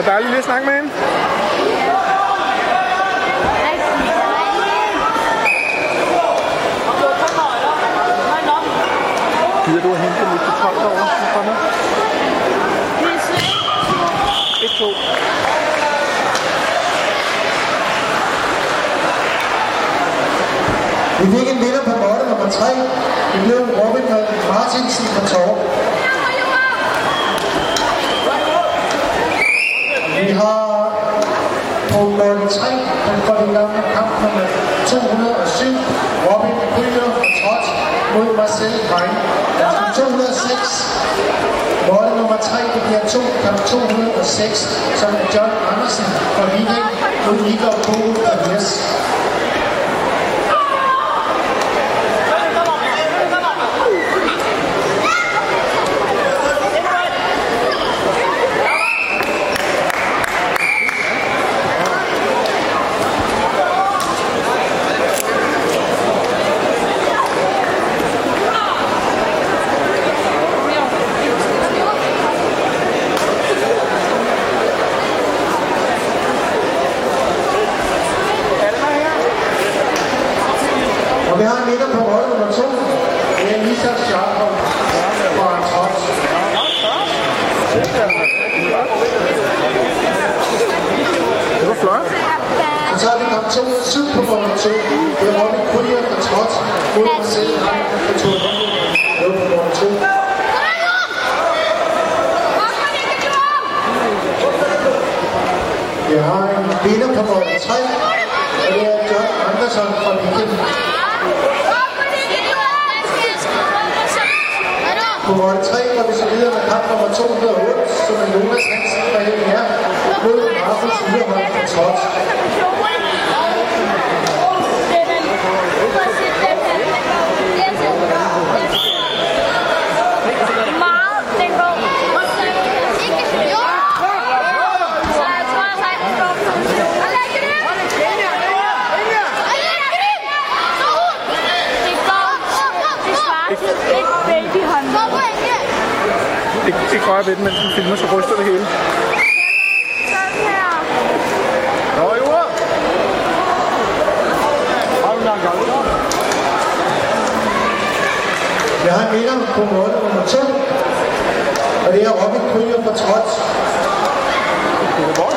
Det Og dejligt lige at snakke med hende. Gider du at hente lidt til 12 derovre? Nu kommer. 1, 2. Vi fik en vinder på måtte nummer 3. Det blev Robin Martinsen fra Torp. Har på måtte 3 den for den gamle kamp nummer 207. Robin Kryger fra Trot mod Marcel Rein. 206. Måtte nummer 3, det bliver 2, kamp 206, som er John Andersen fra Viking mod Igor Bogo fra Jes. Og vi har en vinder på rolle nummer to. Det er Lisa Schachter fra Trots. Det var flot. Så tager vi kamp 207 på nummer 2. Det er Robin Kryer fra Trots mod Marcel Rein fra Torben. Det var på nummer 2. Vi har en vinder på nummer 3. Og det er John Andersen fra Viking. På mål 3 går vi så videre med kamp nummer 208, som er Jonas Hansen fra LR mod Markus Yderholm fra Trots. Meget, den går. Så jeg tror, jeg har en går. Og læg det ind! Det går. Det svarer babyhåndball. Det, det gør jeg ved den, mens den filmer, så ryster det hele. Sådan her. Nå, ordet. Har du engang gang? Jeg har en vinder på mål nummer 2. Og det er Robin Kryer fra Trots. Det er godt.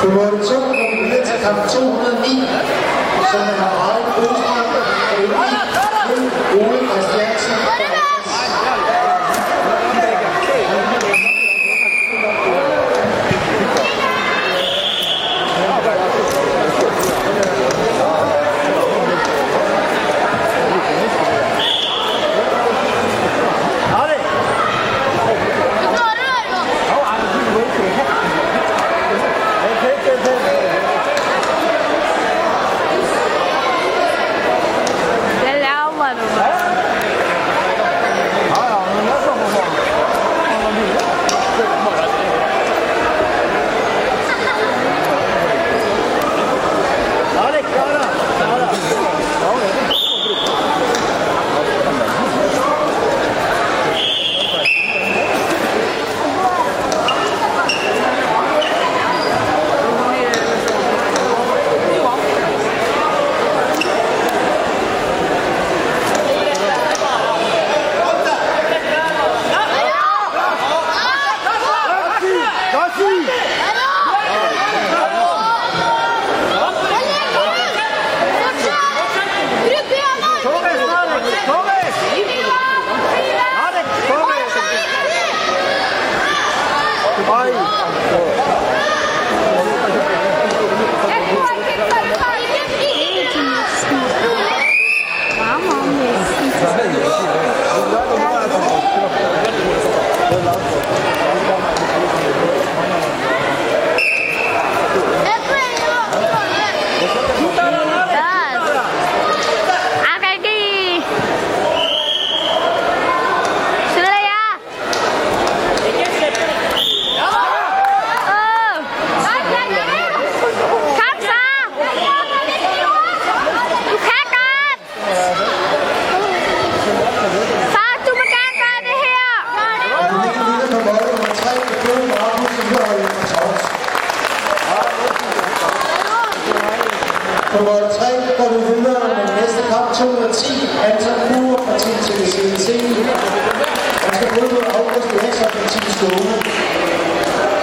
På mål 2 kamp 209, som er Elvig mod Ole Christiansen Toque! Nummer 3 går du videre med næste kamp 210. Anton Kure fra Team TVC. Han skal bryde mod August Eriksson fra Team Skåne.